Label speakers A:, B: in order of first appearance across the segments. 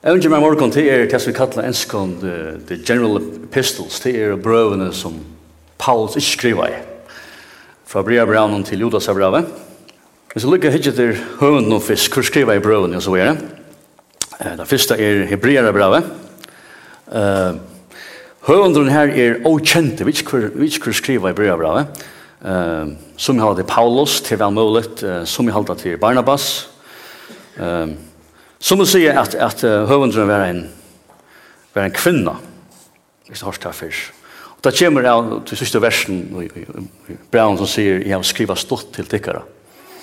A: Eventuelt med morgen til er det som vi kallar enskån the the general epistles, til er brøvene som Paulus ikke skriver i. Fra Bria Braunen til Judas av Brave. Hvis jeg lykker hittet til høvenden og fisk, hvor skriver jeg brøvene og så er Det Det første er Hebrea av Brave. Høvenden her er okjente, vi vet ikke hvor skriver jeg Bria Brave. Som jeg har til Paulus, til velmålet, uh, som jeg har til Barnabas. Barnabas Så må at, at uh, høvendren var en var en kvinna. det har stått først. Og da kommer jeg til siste versen Brown som sier, jeg har skriva stått til tikkere.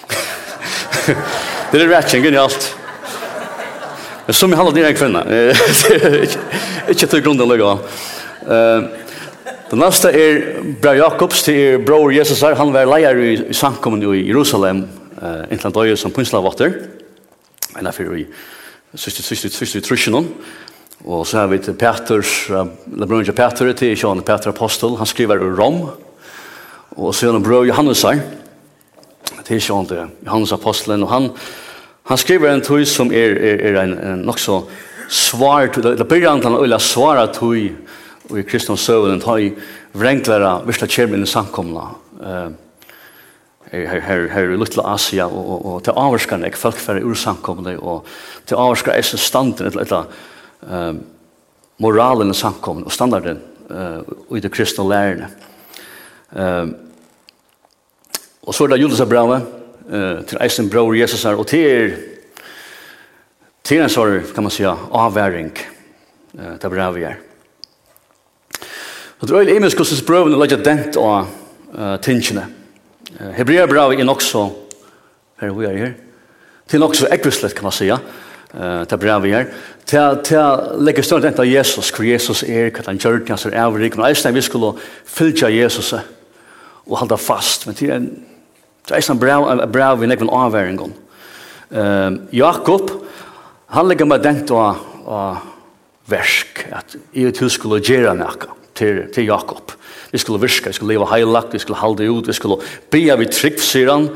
A: det er rett, ikke alt. Men Som jeg handler til en kvinna. ikke til grunnen lägga. Uh, Den neste er Bra Jakobs till er bror Jesus her. Han var leier i samkommen i Jerusalem. Eh, Intland som punslavatter eller for vi siste, siste, siste trusjonen. Og så har vi til Peters, uh, Lebronja Peter, til Sean Peter Apostel, han skriver ur Rom. Og så gjennom bror Johannes her, til Sean til Johannes Apostelen, og han, han skriver en tøy som er, er, er en, en nok så svar, det blir han til å svare tøy, og i kristne søvnen, tøy vrenglæra, virkelig kjermen i samkomna. Uh, her, her, her i Lutla Asia, og, og, og til avskan ek folk fer ur samkomne og til avvarskar eisen standen, eller etla, um, moralen i samkomne, og standarden eh uh, i det kristne lærerne. Um, og så er det Judas eh uh, til eisen bror Jesus er og til til en sorg, kan man säga, avværing, uh, til Abrave her. Og det er øyelig imisk hos brøvene legger dent av uh, tingene, Hebrea Hebreabrevet er nok så, her vi er her, til nok så ekvislet kan man säga, uh, til bra vi er, til å legge større dent av Jesus, hvor Jesus er, hva han gjør, det så är vi kan nästan vi skulle fylla Jesus og halda fast. Men til en til är en bra vi lägger en avväring om. Ehm Jakob han lägger med dent av, av versk, at i ett hus skulle göra något til till Jakob vi skulle virka, vi skulle leva heilagt, vi skulle halde ut, vi skulle bia vi trygg, sier han.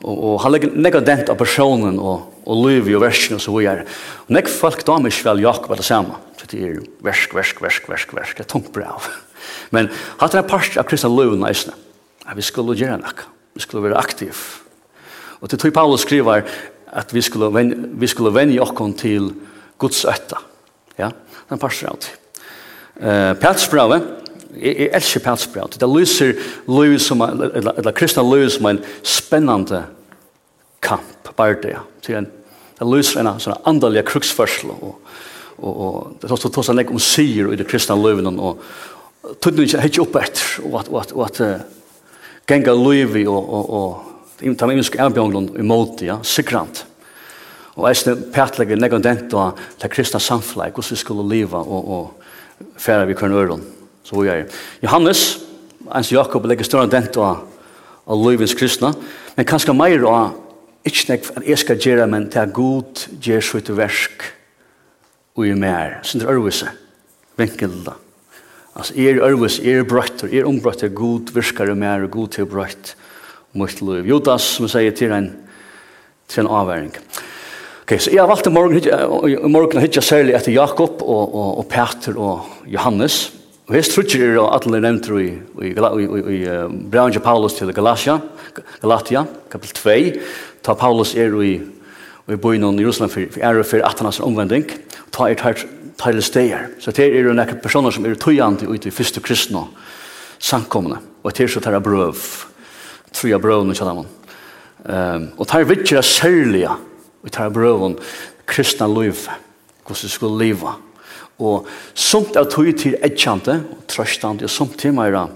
A: Og, og han legger nekka dent av personen og, og liv i versen og så vi er. Og nekk folk da mig vel Jakob er det samme. Så det er versk, versk, versk, versk, versk, det er tungt brev. Men hatt det er parst av kristna liv næsne. at vi skulle gjøre nekka, vi skulle være aktiv. Og til tog Paulus skriver at vi skulle, vi skulle venja okkon til Guds øtta. Ja, den part av det. Uh, Petsbrevet, Jeg, jeg elsker pelsbrant. Det lyser liv som, eller, eller kristne liv som en spennende kamp, bare det. Til en, det lyser en sånn andelig kruksførsel, og, og, og det er også en om sier i det kristne livet, og tøtten ikke helt opp etter, og at, og at, og at uh, genga liv i, og, og, og ta med imensk erbjørnlund i måte, ja, sikrant. Og jeg synes pætlegger negandent og det kristna samfunnet, hvordan vi skulle leva, og, og fære vi kvarnøren. Så vi er Johannes, ens Jakob legger større dent av, av livets kristna, men kanskje mer av ikke nek at jeg skal gjøre, men til at god gjør så sitt versk og i mer. Sånn det er øvelse, vinkelda. Altså, er øvelse, er brøtter, er ombrøtt, er god virker i mer, og god til brøtt mot liv. Judas, som jeg sier til en, til en avværing. Ok, så jeg har valgt i morgen, i morgen hittet særlig etter Jakob og, og, og Peter og Johannes, Og hest trutjer er atle nevntur i, i, i, i, i Braunje Paulus til Galatia, Galatia, kapitel 2, ta Paulus er i, i byen i Jerusalem for, for ære for atanas omvending, ta er tar til steier. Så det er jo nekker personer som er tøyant ut i første kristne samkomne, og det er så tar er brøv, tria brøvene kjallar man. Um, og tar vittjer særlige, og tar brøvene kristne liv, hvordan skulle leva, Og sumt av tog til etkjante og trøstande, og sumt til meira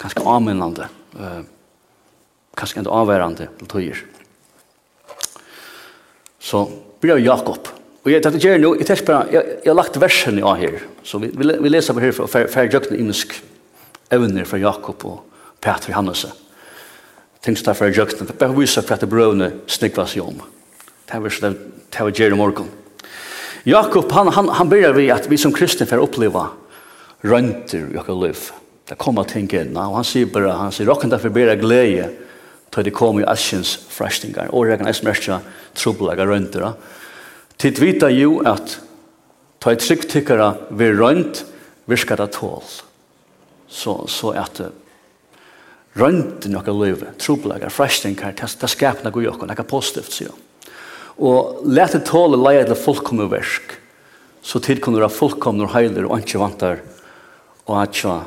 A: kanskje avminnande, uh, kanskje enda avværande til togir. Så blir jeg Jakob. Og jeg tenkte gjerne, jeg tenkte bare, jeg, jeg har lagt versene av her, så vi, vi, vi leser på her for fra Færgjøkne imensk evner fra Jakob og Peter Hannese. Tenk så der Færgjøkne, det bare viser det Brøvne snikva seg om. Det var så Det var gjerne morgen. Jakob, han, han, han börjar vi att vi som kristna får uppleva rönter i vårt liv. Det kommer ting inn, og han sier bara, han säger, råkan därför börjar glede til det kommer i askens frästingar. og jag kan smärsta trubbelaga rönter. Titt vita jo at ta et ett trycktyckare vid rönt virkar det tål. Så, så at rönten i vårt liv, trubbelaga frestinger, det skaper noe i vårt liv. Det är positivt, sier jag. Og lete tåle leie til fullkomne versk, så tid kunne være fullkomne og heiler og ikke vantar og ikke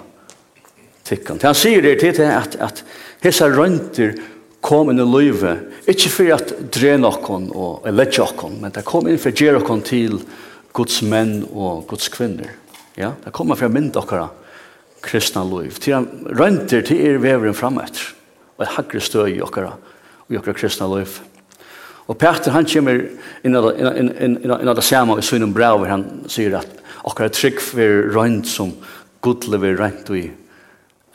A: tikkene. Han sier det til at, at hese rønter kom inn i livet, ikke for at dre noen og lette noen, men det kom inn for å gjøre noen til Guds menn og Guds kvinner. Ja, det kommer fra mynd dere kristna liv. Til han rønter til er veveren framöver, og et hagre støy i dere, og i okkara kristna løyv. Og Peter han kommer inn av det samme i synen brev, han sier at akkurat trygg for rønt som gudle lever rønt i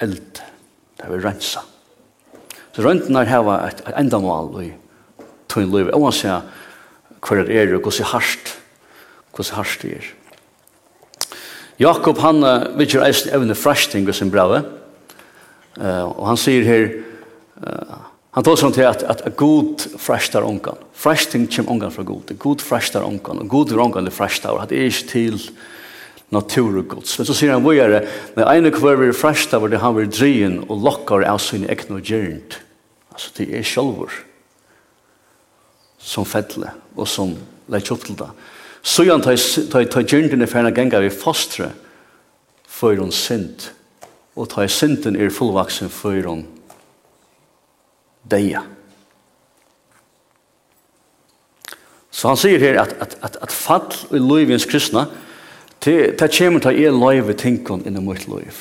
A: eld. Det vil rensa. Så rønten her heva et, et enda mål i tøyn liv. Jeg må se hva det er og hvordan hardt, hvordan hardt det er. Jakob han vil gjøre eisen evne frashting i sin brev. Uh, og han sier her, uh, Han tar sånn til at, at god frashtar ongan. Frashting kjem ongan fra god. God frashtar ongan. Og god er ongan det frashtar. Det er ikke til naturgods. Men så sier han vågjere, når ene kvar vi frashtar var det han vil drien og lokkar av sin ekne og gjernt. Altså det er sjolvor som fettle og som leit opp til det. Så han tar gjerntene i henne genga vi fostre for hun synd. Og tar synden er fullvaksen for hun deia. Så han sier her at, at, at, at fall i livens kristna, det, det kommer til å er løyve tingene innom mitt liv,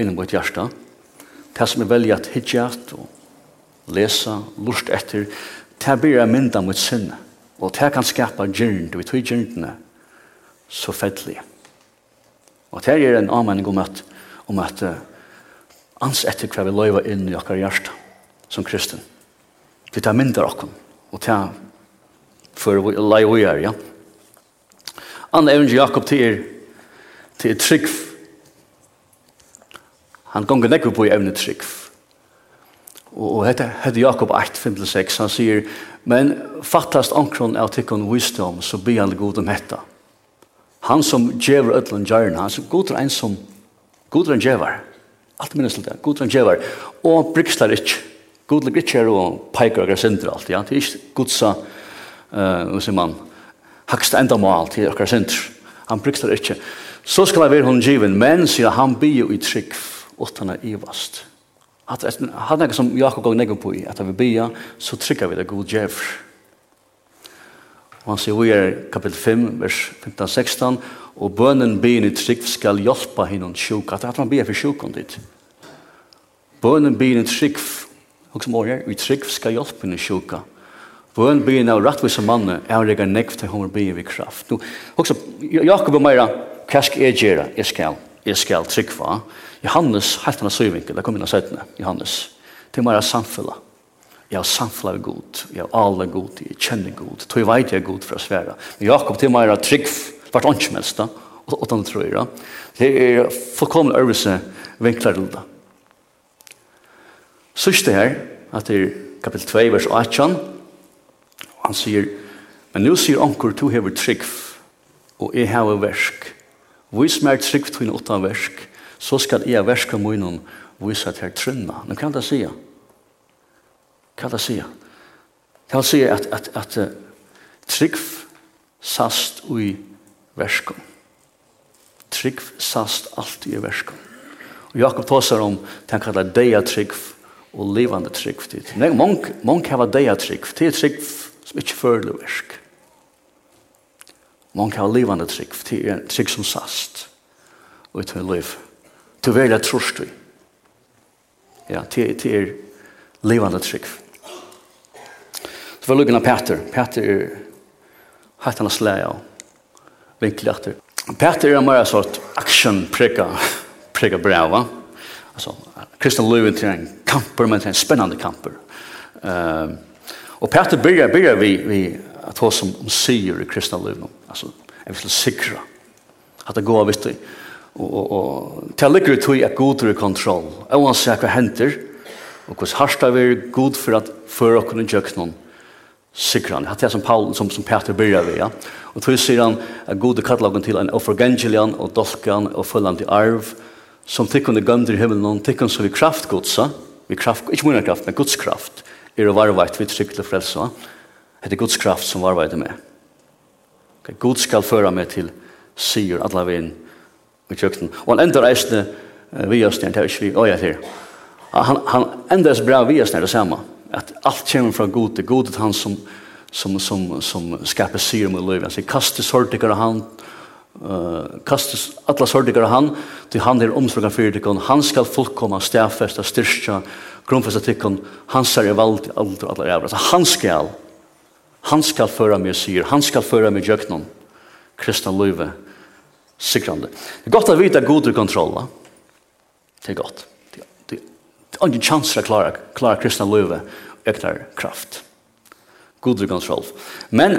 A: innom mitt hjerte. Det som er velger at hijjat og lesa, lust etter, det blir jeg mynda mot sinne. Og det kan skapa gyrnd, og i tog gyrndene så fedelig. Og det er en anmenning om at, om at uh, ans etter hva vi løyve inn i okkar hjärsta som kristen. Det er mindre okkom, og det er for lei vi er, ja. Anna evnen Jakob til er, til er trygg. Han gonger nekve på i evne trygg. Og, og hette, hette Jakob 8, 5-6, han sier, men fattast ankron av tikkun visdom, så blir han god om hetta. Han som djever ötlen djärn, han som god er en som, god er en djever. Alt minnes til det, god er en djever. Og brygstar ikkje Gud ligger ikke her og peker og sinter alt, ja. Det er ikke Gudsa, uh, sier man hakst enda mal til okkar sinter. Han brukst det ikke. Så skal jeg være hun given, men sier han blir jo i trygg, åttan er ivast. At han er som Jakob går negger på i, at vi blir, så trygger vi det god djever. Og han sier, vi er kapittel 5, vers 15-16, og bønnen byen i trygg skal hjelpe henne sjuk, at han blir for sjuk om ditt. Bønnen byen i trygg, Og som året, vi trygg skal hjelpe henne sjuka. Bøn byen av rattvise mannen, er det nekv til henne byen ved kraft. Nå, også, Jakob og Meira, hva skal jeg gjøre? Jeg skal, jeg skal trygg tryggva. Johannes, helt annet søyvinkel, det kom inn av søytene, Johannes. Til Meira samfunnet. Jeg har samfunnet er god, jeg har alle god, jeg kjenner god, tog jeg vet jeg er god for å svære. Men Jakob til Meira trygg, hvert åndsmest da, og den tror jeg. da. Det er fullkomlig øvelse vinkler til det. Sørste her, at det er kapitel 2, vers 18. Og han sier, men nu sier anker, du hever trygg, og jeg hever versk. Vis meg trygg til en åtta versk, så skal jeg verska munnen vise til trunna. Nå kan det sige, kan det sige, kan det sige at, at, at, at trygg sast ui verskom. Trygg sast alt i verskom. Og Jakob tåsar om, han kallar deia trygg, og livande trygg tid. Men mange, mange har deia trygg. Det er trygg som ikke føler versk. Mange hava livande trygg. Det er trygg som sast. Og i liv. Til velja trorst vi. Ja, det er livande trygg. Så var lukken av Peter. Peter er hatt han slæg av vinkeljatter. Peter er en mer sort action-prega prega brava. Alltså, kristen livet är en kamper, men det en spännande kamper. Um, och Peter börjar, börjar vi, vi att ha som om syr i kristna livet. Alltså, jag vill sikra att det går visst. Och, och, och till ligger det till att god är kontroll. to vad henter och kus harsta vi är god för att för och kunna göra någon sikran. Det är som Paul som som Peter börjar vi, ja. Och tror sig han att god kallar honom till en offergangelian och dolkan och fullande arv som tikkun er gømd i himmelen, tikkun som vi kraft godsa, vi kraft, ikke munna kraft, men Guds kraft, er å varveit vi trygg til frelsa, det er Guds kraft som varveit med. Okay, Gud skal føra meg til sier alla veien i kjøkken. Og han endar eisne uh, vi oss det er ikke vi, åja til. Han, han endar eisne bra vi oss det samme, at alt kommer fra Gud, det er God han som, som, som, som, skaper sier med livet. Han sier, kastes hårtikere hand, uh, kastes alla sordigar han, til han er omsorgan fyrir tikkun, han skal fullkomna stafesta, styrstja, grunnfesta tikkun, ser er vald i alder alla ævra. Så han skal, han skal föra mig syr, han skal föra mig jöknon, kristna løyve, sikrande. Det er godt å vite god kontroll, det er godt. Det er ingen chans å klara, klara kristna løyve, øknar kraft. God kontroll. Men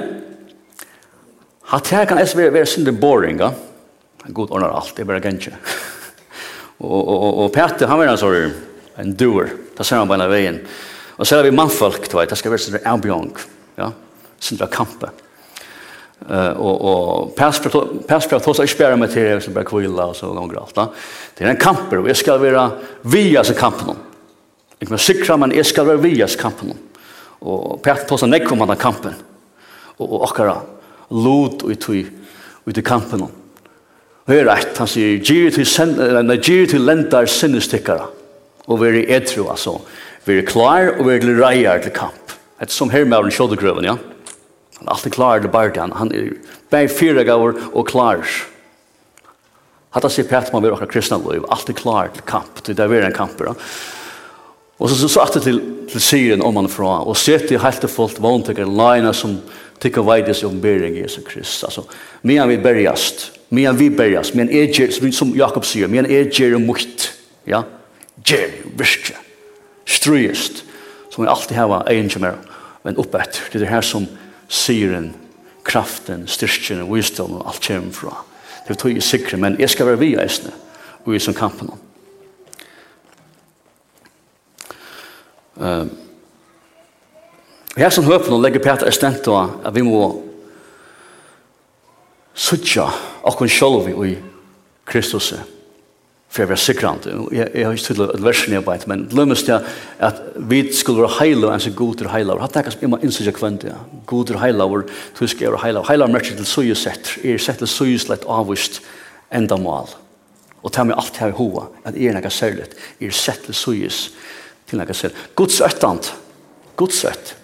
A: Hatt her kan SV være sindre boring, ja? God ordnar alt, det er bare gentje. og, og, og, og Peter, han var en sånn en doer, da ser han bare veien. Og så er vi mannfolk, tvei, det skal være sindre avbjong, ja? Sindre kampe. Uh, og og Persbra tås ikke bare med til som bare kvilla og så langer alt. Da. Det er en kamper, og jeg skal være via seg kampen. Jeg kan sikra, men jeg skal være via seg kampen. Og Persbra tås han nekk om han kampen. Og, og akkara lot og i, ut i kampen. Og det er rett, han sier, gyr til til lendar sinnestikkara, og veri etru, altså, veri klar og veri reier til kamp. Et som her med den kjødegrøven, ja. Han er alltid klar til bare han, han er bare fyra gavar og klar. Hatta sier Petman vi okkar kristna liv, alltid klar til kamp, det er en kamp, ja. Og så, så, det til, til syren om han fra, og sett i helt fullt vogntekker leina som tykker veides om bering Jesu Krist. Altså, men vi berjast, men vi berjast, men er gjer, som, som Jakob sier, men er gjer mukt, ja, gjer, virkje, strøyest, som vi alltid hava egen som men oppetter, det er her som syren, kraften, styrkjen, visdom og alt kommer fra. Det er tog i sikre, men jeg skal være vi eisne, og i som kampen om. Um, her som høpen og legger Peter er stendt av at vi må suttja okkon sjolvi i Kristus for å være sikrande. Jeg, jeg har ikke tydelig et vers nedbeit, men lømmes det at vi skulle være heilav enn så god til heilav. Hatt det ikke man innsikker kvendt det. God til heilav, tysk er heilav. Heilav merker til søyesett, er sett til søyeslett avvist enda mal. Og ta med alt her i hoa, at er nekka særligt, er sett til søyes, til nekka selv. Guds øttant. Guds øtt.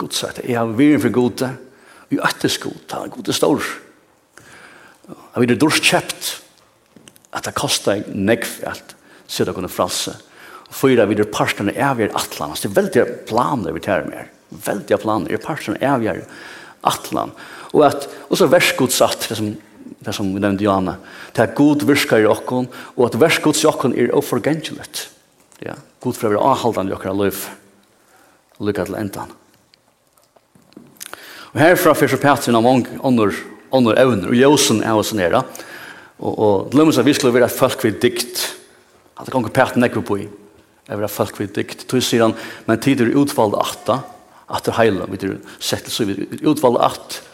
A: Guds øtt. Jeg har virin for gode. Vi øttes god. Han er gode stor. Jeg vil dors kjept at det kostar nekv alt sida kunne fralse. Og fyra vi er parstene avgjør atlan. Det er veldig planer vi tar med. Veldig planer. Det er parstene avgjør atlan. Og, at, og så versgodsatt, det som det som vi nevnte Johanna, det er god virka i okkon, og at versgods i okkon er oforgengelet. Ja, god for å være avholdende i okkara liv. Lykke til endan. Og herfra fyrir så Petrin av mange ånder, ånder evner, og jøsen er oss nere. Og, og det lømmer seg vi skulle være folk vi dikt. At det kan ikke Petrin ekve på i. Jeg være folk vi dikt. Tog sier han, men tid er utvalgte atta, at atter heila, vi er sett så vi er utvalgte atta,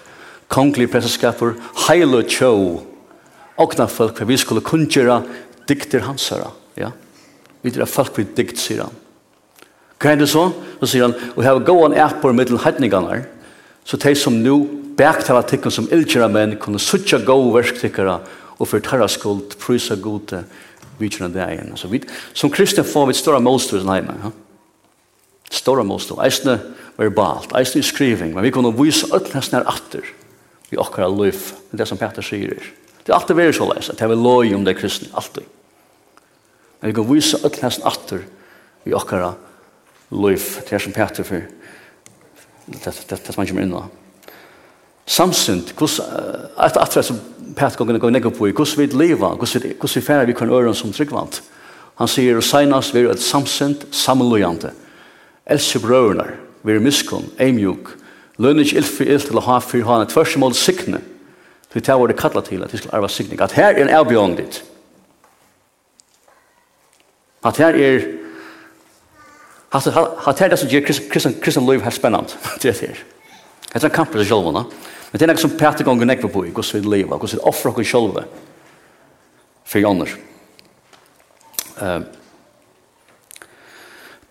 A: kongelige presseskapur, heila tjå, okna folk, for vi skulle kunngjøre dikter hans her. Ja? Vi er folk vi dikt, sier han. Hva er det så? Så sier han, og her går han er på middel hettningene, så de som nå bæktala tikkene som ildkjøra menn, kunne suttja gode verktikkere og for tarra skuld, prysa gode, vidtjørende degen. Så vi, som kristne får vi større målstøy som hjemme. Ja? Større målstøy. Eisne verbalt, eisne i skriving, men vi kunne vise alt nesten her atter i okkara liv, det som Peter sier. Det er alltid vært så leis, at det er vi loj om det kristne, alltid. Men vi kan vise alt nesten atter i okkara liv, det er som Peter for det det, det, som han kommer inn Samsynt, at atter som Peter kan gå negge på i, hvordan vi leva, hvordan vi færre vi kan øren som tryggvant. Han sier, og senast vi er et samsynt, sammenlojante. Else brøvner, vi er miskunn, eimjuk, lønner ikke ilfri ilt til å ha fyr hane, tvers imot sikne, til det vår det kallet til at vi skal arva sikning, at her er en avbjørn ditt, At her er Hatt her det som gjør kristen kristen liv helt spennende. Det er her. Det er en kamp til sjølvene. Men det er noe som Peter ganger nekver på i hvordan vi lever, hvordan vi offrer oss sjølve for Janner.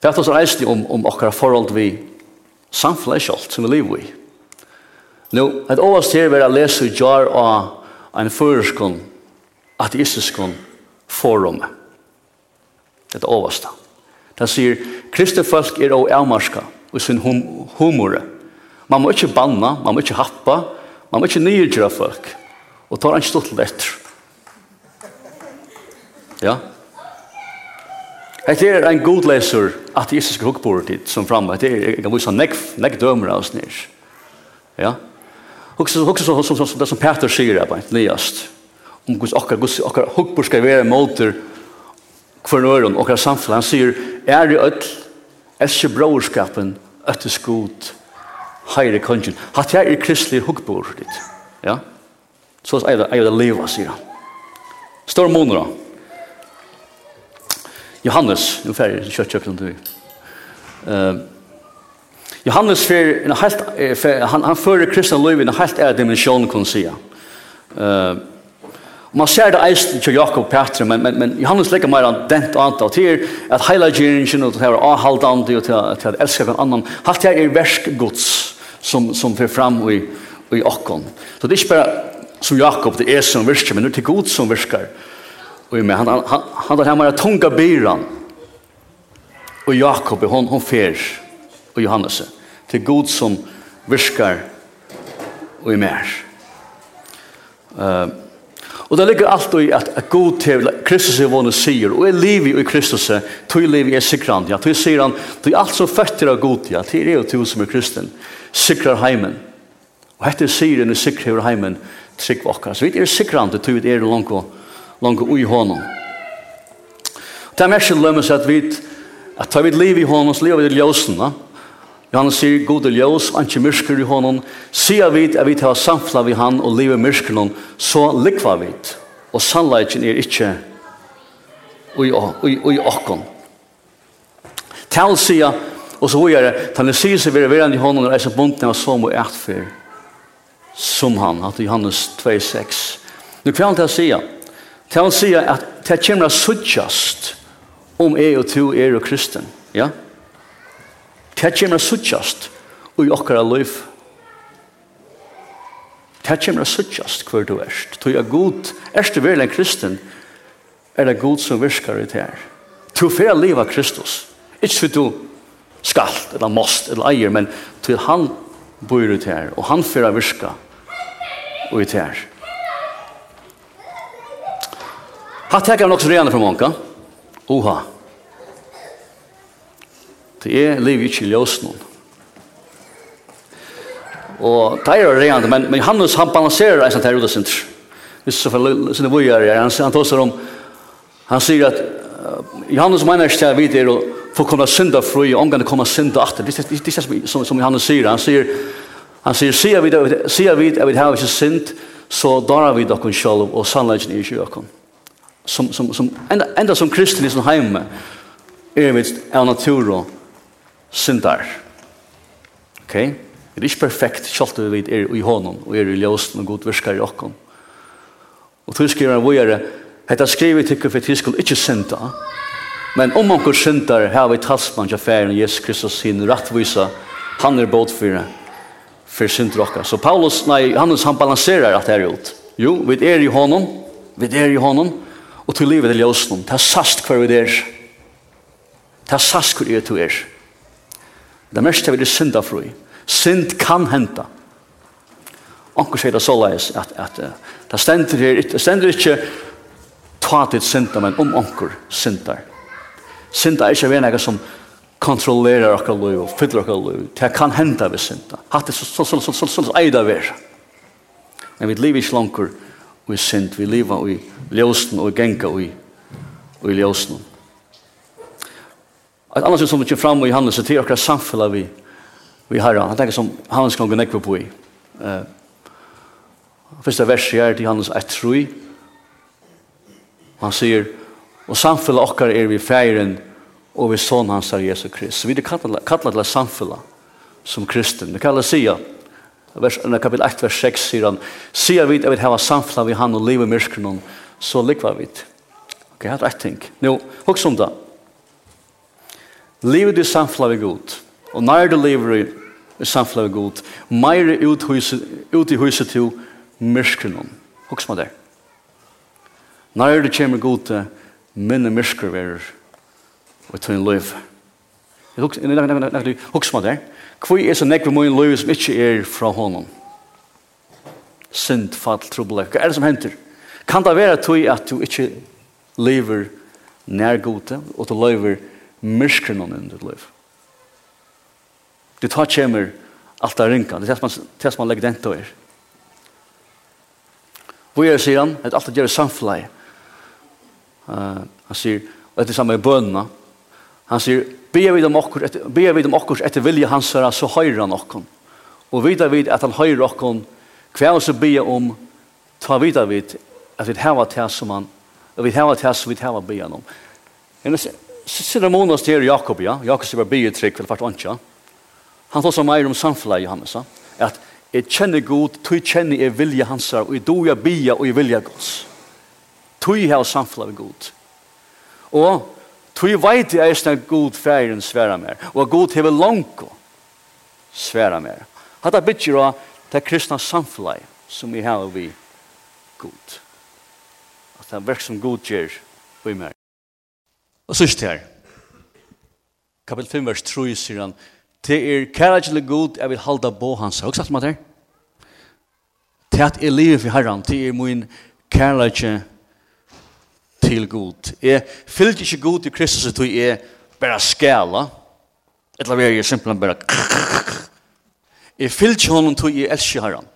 A: Peter så reiste om, om akkurat forhold vi samfunnet sjølt som vi lever i. Nå, et overst her vil jeg lese i jar av en føreskånd ateistiskånd forumet. Det overste. Det sier, kristne folk er også avmarska og sin hum humore. Man må ikke banna, man må ikke happa, man må ikke nygjøre folk. Og tar han stått etter. Ja. Hette er en godleser ateistisk hukkbordet som framme. Hette er, jeg kan vise nekk, nekk dømer av oss nir. Ja. Hukse så som som som Peter sier, det er nyast. Om hos okkar, hos okkar hukkbord skal være måter hver nøren og samfunn. Han sier, er i ødel, elsker brorskapen, øttes god, heire kongen. Hatt jeg er kristelig hukkbord ditt. Ja? Så er det, er det livet, sier han. Stor måneder. Johannes, nu färg köttkjöpen du. Uh, Johannes för en helt han han före kristna liv i en helt är dimension kan säga. Eh uh, Man ser det eisen til Jakob Petri, men, men, men Johannes legger mer an dent antal annet av til at heilagjeringen og til å være avhaldande og til, til å elske hver annan. Hatt her er verskgods som, som fyrer fram i, i okkon. Så det er ikke bare som Jakob, det er som virker, men det er til god som virker. Og med, han, han, han, han har mer tunga byran. Og Jakob, hon, hon fer og Johannes. Til god som virker og i mer. Uh, Og det ligger alt i at, at god til Kristus er våne sier, og er liv i Kristus, tog livet er sikrand, ja, tog sier han, tog alt som føtter av god, ja, til er jo tog som er kristen, sikrar heimen. Og hette sier han, sikrar heimen, trygg okkar. Så vi er sikrand, tog vi er langt og langt ui honom. Det er mest lømmes at vi, at tar vi liv i honom, så lever vi i ljósen, ja, Johannes sier, god og ljøs, han ikke myrsker i hånden. Sier vi at vi tar samfla vi han og livet myrskeren, så likva vi. og sannleggen er ikke ui, ui, okkon. Tal sier, og så hui er det, tal sier seg vera verand i hånden og eisen bunten av som og ertfyr, som han, at Johannes 2,6. Nu kvann tal sia, tal sier at det kommer suttjast om jeg og to er og kristen, ja? Ja? Det kommer å suttjast i okkara liv. Det kommer å suttjast hver du erst. Du er god, erst du vel en kristen, er det god som virkar ut her. Du får liv av Kristus. Ikke for du skal, eller måst, eller eier, men til han bor ut her, og han får virka i det her. Hatt her kan nok så regjerne for mange. Oha. Oha. Det er livet ikke i noen. Og det er regnet, men, men Hannes han balanserer en sånn her utesinter. Hvis så for sinne bojer, han, han tåser om, han sier at uh, Johannes mener ikke til å er å få komme synda fri, og omgående komme synda atter. Det er det som, som Johannes sier. Han sier, han sier, sier vi det, sier vi det, vi har ikke synd, så darar vi dere selv, og sannleggen er ikke dere. Som, som, som, enda, enda som kristne i sin heime, er vi av natur og syndar. Ok? Det er ikke perfekt, selv om vi vet er i hånden, og er i ljøsten, og god virker i åkken. Og tog skriver han vågjere, «Hetta skriver til for at vi skulle ikke synda, men om onker syndar har vi talsmann til affæren Jesus Kristus sin rattvisa, han er båt for syndrokker. Så Paulus, nei, Hannes, han balanserer at det er ut. Jo, vi er i hånden, vi er i hånden, og til livet er ljøsten. det er sast hver vi er. Det er sast hver vi er. Det mest er vi synda fru. Synd kan henta. Onkur sier det så leis at, at det stender her, det stender ikke ta til synda, men om onkur syndar. Synda er ikke vi enn som kontrollerar okkar liv og fyller okkar liv. Det kan henta vi synda. Hatt det så så så så så så, så eida ver. Men vi lever ikke langt og i synd. Vi lever i ljósten og i genga og i, og i ljósten. Att annars som kommer fram i Johannes så till akkurat samfälla vi vi har. Han tänker som han kan gå näck på i. Eh Första verset är till Johannes 1:3. Han säger och samfälla och er vi färgen og vi sånn hans herre Jesus Kristus. Vi er kallar til samfunnet som kristen. Det kallar sig vers kapitel 1, vers 6 sier han sier vi at vi har samfunnet vi han och i myskron så likvar vi. Ok, jeg har ett ting. Nå, hur som det? Livet i samfunnet vi god. Og når du lever i samfunnet vi god, mer ut, ut i huset til myskrenom. Hoks med det. Når du kommer god til minne vi er og til en liv. Hoks med det. Hvor er så nekker min liv som ikke er fra honom? Sint, fall, trubbel. Hva er det som henter? Kan det være at du ikke lever nær gode og du lever nær myrskren noen i ditt liv. Du tar kjemer alt av ringa. Det er det som man legger den til er. Hvor er det, sier han, at alt det gjør samfunnet. Uh, han sier, og dette samme i bønene, han sier, be vi dem okkur, etter, bia vid okkur etter vilja hans herra, så høyre han okkur. Og vidar vi at han høyre okkur, hva er så be om, ta vidar vi at vi hava til som han, og vi hava til som vi hava han om. Jeg sier Sidamonas til Jakob, ja. Jakob sier bare trygg, vel fart vantja. Han tar seg mer om samfunnet i Johannes, at jeg kjenner god, tog kjenner jeg vilja hans her, og jeg do jeg bia, og jeg vilja gods. Tog jeg har samfunnet med god. Og tog veit jeg eisne god færen sværa mer, og god heve langko sværa mer. Hatta bytjer av det kristna samfunnet som vi har vi god. At det er verk som god gjør, og i mer. Og sørst her. Kapitel 5, vers 3, sier han, Det er kærligelig god, jeg vil halda bo hans». Har du sagt om det her? At jeg lever for herren, det er min kærligelig til god». Jeg fyllt ikke god til Kristus, at jeg er bare skala. Eller vi er simpelthen bare Jeg fyllt ikke honom, til jeg elsker herren.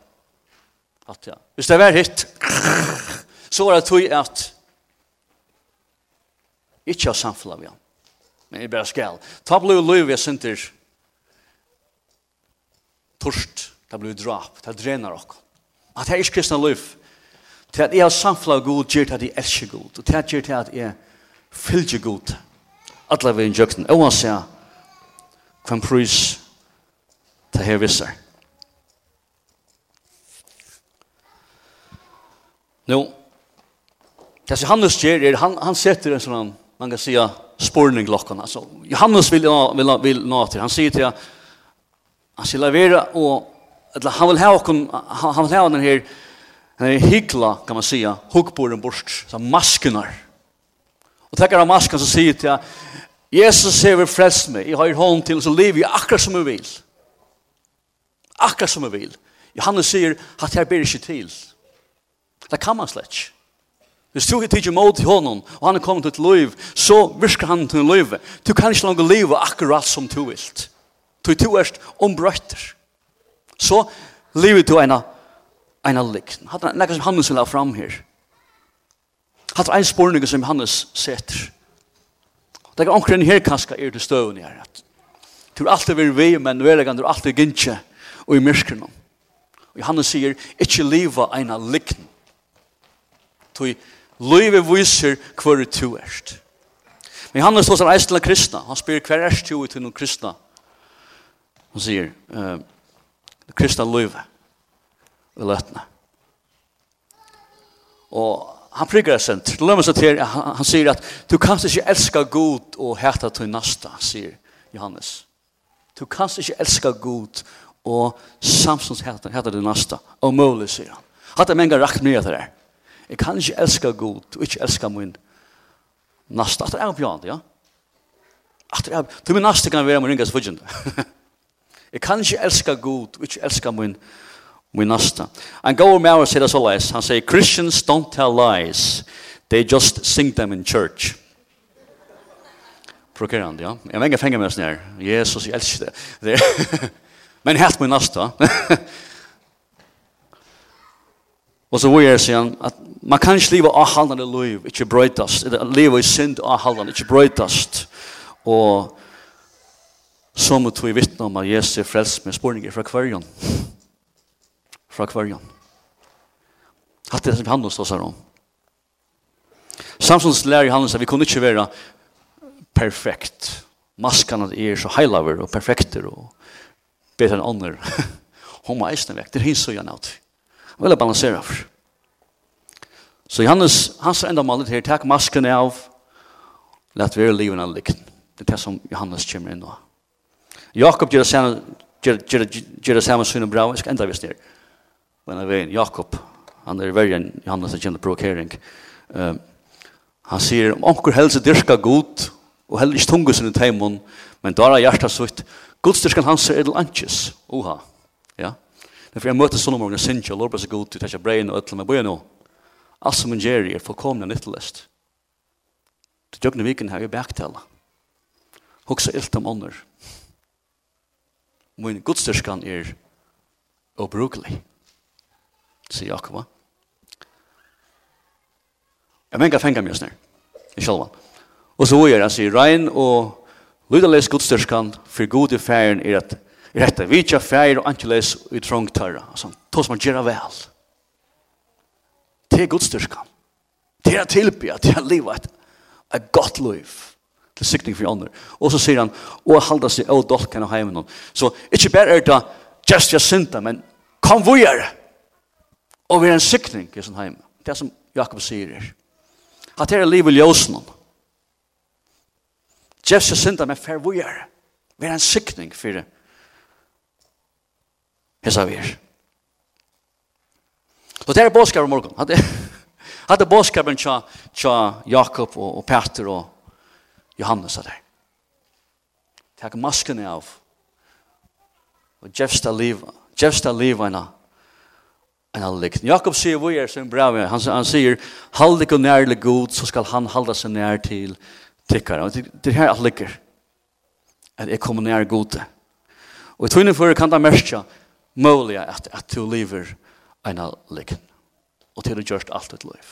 A: At ja. Hvis det er hitt, så er det til at Ikke av samfunnet vi han. Men jeg bare skal. Ta blod løy vi synder torst. Ta blod drap. Ta drener dere. At det er ikke kristne løy. Til at jeg har samfunnet god gjør til at jeg elsker god. Og til at gjør til at jeg fylger god. Alle vi en jøkten. Og han sier hvem prøys ta her visser. Nå, det som Hannes gjør er, han, han setter en sånn man kan säga spårning lockan så Johannes vill vill vill nå till. Han säger till han ska lavera och eller han vill ha kon han vill ha den här den här hyckla kan man säga hook bort, borst så maskenar och tackar av masken så säger till Jesus ser frälst mig. Jag har hon till så lever jag akkurat som jag vill. Akkurat som jag vill. Johannes säger att jag ber inte till. Det kan man släcka. Hvis du ikke tidser mot honom, og han er kommet til et liv, så virker han til liv. Du kan ikke langt leve akkurat som du vil. Du er to erst ombrøtter. Så lever du en av likten. Hatt er nekka som Hannes vil ha fram her. Hatt er en spårning som Hannes setter. Det er omkring her kanskje er til støvende her. Du er alltid ved vi, men du er alltid gynnskje og i myrskrenom. Og Hannes sier, ikke liva en av likten. Du er Løyve viser hver du erst. Men han er så som eisla kristna. Han spyr hver erst du til noen kristna. Han sier, uh, kristna løyve i løtene. Og han prigger sent. Lømmer seg til, han, han sier at du kan ikke elska god og heta til nasta, sier Johannes. Du kan ikke elska god og samsons heta, heta til nasta. Og mulig, sier han. Hatt er menga rakt mye til det. Jeg kan ikke elske Gud, og ikke elske min nasta. At det er bjørn, ja? At det er bjørn. Til min nasta kan være min ringas fudgjende. jeg kan ikke elske Gud, og ikke elske min, min nasta. En god med og sier det så leis. Han sier, Christians don't tell lies. They just sing them in church. Prokerande, ja. Jeg venger fenger med oss nær. Jesus, jeg elsker det. Men helt min nasta. Og så vil jeg si han at Man kan ikke leve avhaldende liv, ikke brøytast. Leve i synd avhaldende, ikke brøytast. Og så må vi vittne om at er frelst med spørninger fra kvarjon. Fra kvarjon. Hatt det som han hos oss her om. Samsons lærer han at vi kunne ikke være perfekt. Maskan er så heilaver og perfekter og bedre enn ånder. Hon må eisne vekk. Det er hins og gjerne alt. Vel vil balansere for. Så Johannes, hans enda målet her, takk masken av, let være livet av likten. Det er det som Johannes kommer inn nå. Jakob gjør det samme syne bra, jeg skal enda vise det. Men jeg vet, Jakob, han er verre enn Johannes, han kjenner provokering. Um, han sier, om onker helse dyrka god, og heller ikke tunge sin i teimen, men da er hjertet sutt, godstyrskan hans er edel anches, oha. Ja? Derfor jeg møter sånne morgen, morgenen, jeg synes ikke, jeg lover seg god, jeg tar ikke brein og ødel, men bøy nå. Alt som en gjør er fullkomne nyttelest. Det døgne viken her er bæktale. Hoksa ilt om ånder. Min godstyrskan er obrukelig, sier Jakob. Jeg mener fengar meg snart, i sjalvan. Og så er han sier, rein og lydales godstyrskan for god i færen er at rette vitja færen og antiles i trångtarra. Altså, to som han gjør vel til gudstyrka, til å tilbe, til å leve et, et godt liv, til sikning for andre. Og så sier han, og halda seg av dolken og heimen. Så ikke bare er det just jeg synda, men kom vi er, og vi er en sikning i sin heim. Det er som Jakob sier her. At det er livet i ljøsen. Just jeg synda, men fer vi. Vi er en sikning for det. Jeg vi er. Og det er bådskapen morgon. Hadde, hadde bådskapen tja, tja Jakob og, og Peter og Johannes der. Takk masken av. Og Jefsta liva. Jefsta liva enn enn alle. Jakob sier vi er som brev. Han, han sier, halde ikke nærlig god, så skal han halda seg nær til tikkare. Og det, det er her at likker. At jeg kommer nær gode. Og i tøyne for kan det merke mulig at, at du lever ena likken. Og til du gjørst alt ditt liv.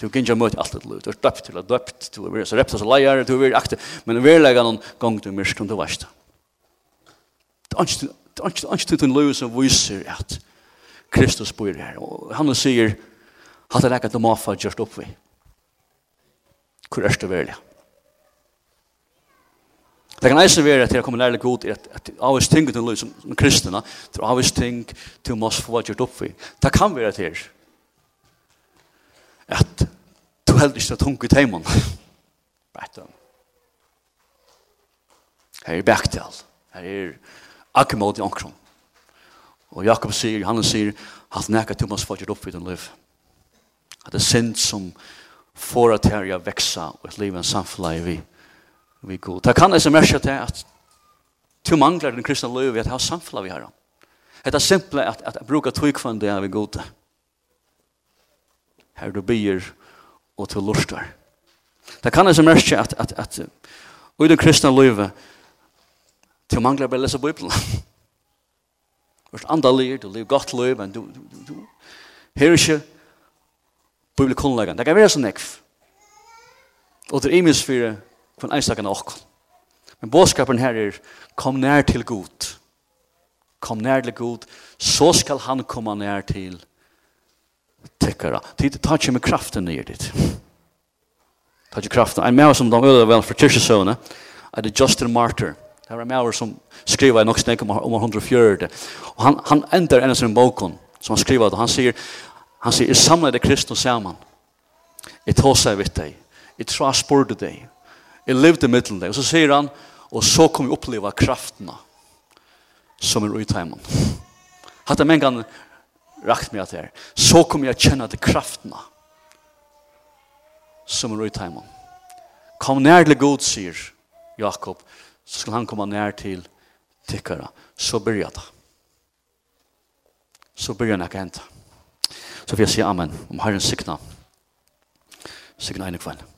A: Du kan ikke møte alt ditt liv. Du er døpt til å døpt, du er så rept og så leier, du er aktiv. Men vi er legger noen gang du mørk om du veist. Det er ikke til din liv som viser at Kristus bor her. Og han sier, hatt er ikke at du må få gjørst opp vi. Hvor er det veldig? Det kan eisen være at jeg kommer lærlig god i at avvis ting til liv som kristna, til avvis ting til mås få gjort opp oppfri. Det kan være til at du heldig ikke er tung i teimen. Bættan. Her er bæktal. Her er akkemod i omkron. Og Jakob sier, han sier, at nekka til mås få gjort opp i den liv. At det er synd som får at her jeg veksa og et liv en samfunn vi vi god. Det kan jeg merke til at du mangler den kristne løy at ha samfunn vi har. Det er simpelt at, at jeg bruker tøykvandet av vi god. Her du byr og til lortvar. Det kan jeg til at, at, at i den kristne løy du mangler bare lese Bibelen. Du er andalig, du lever godt løy, men du, du, du, du. her er ikke Bibelen Det kan være sånn ekv. Og det er imens for for en enstakken. Men bådskapen her er, kom nær til Gud. Kom nær til Gud, så skal han komme nær til tekkere. Det tar ikke med kraften ned dit. Det tar ikke kraften. En mer som de øde vel for kyrkjesøvende, er det Justin Martyr. Det var en mer som skriver i nok snakk om 140. Og han, han ender en av sin boken, som han skriver, og han sier, han sier, jeg samler det kristne sammen. Jeg tåser vidt deg. Jeg tror jeg spør deg. Jeg levde i middelen det. Og så sier han, og så kom jeg oppleva kraftene som er ute hjemme. Hatt jeg mengan rakt meg til her. Så kom jeg kjenne til kraftene som er ute hjemme. Kom nær til god, sier Jakob, så skal han komme nær til tikkere. Så börjar det. Så börjar det ikke. Så vil jeg si amen om Herren sikna. Sikna en kvann.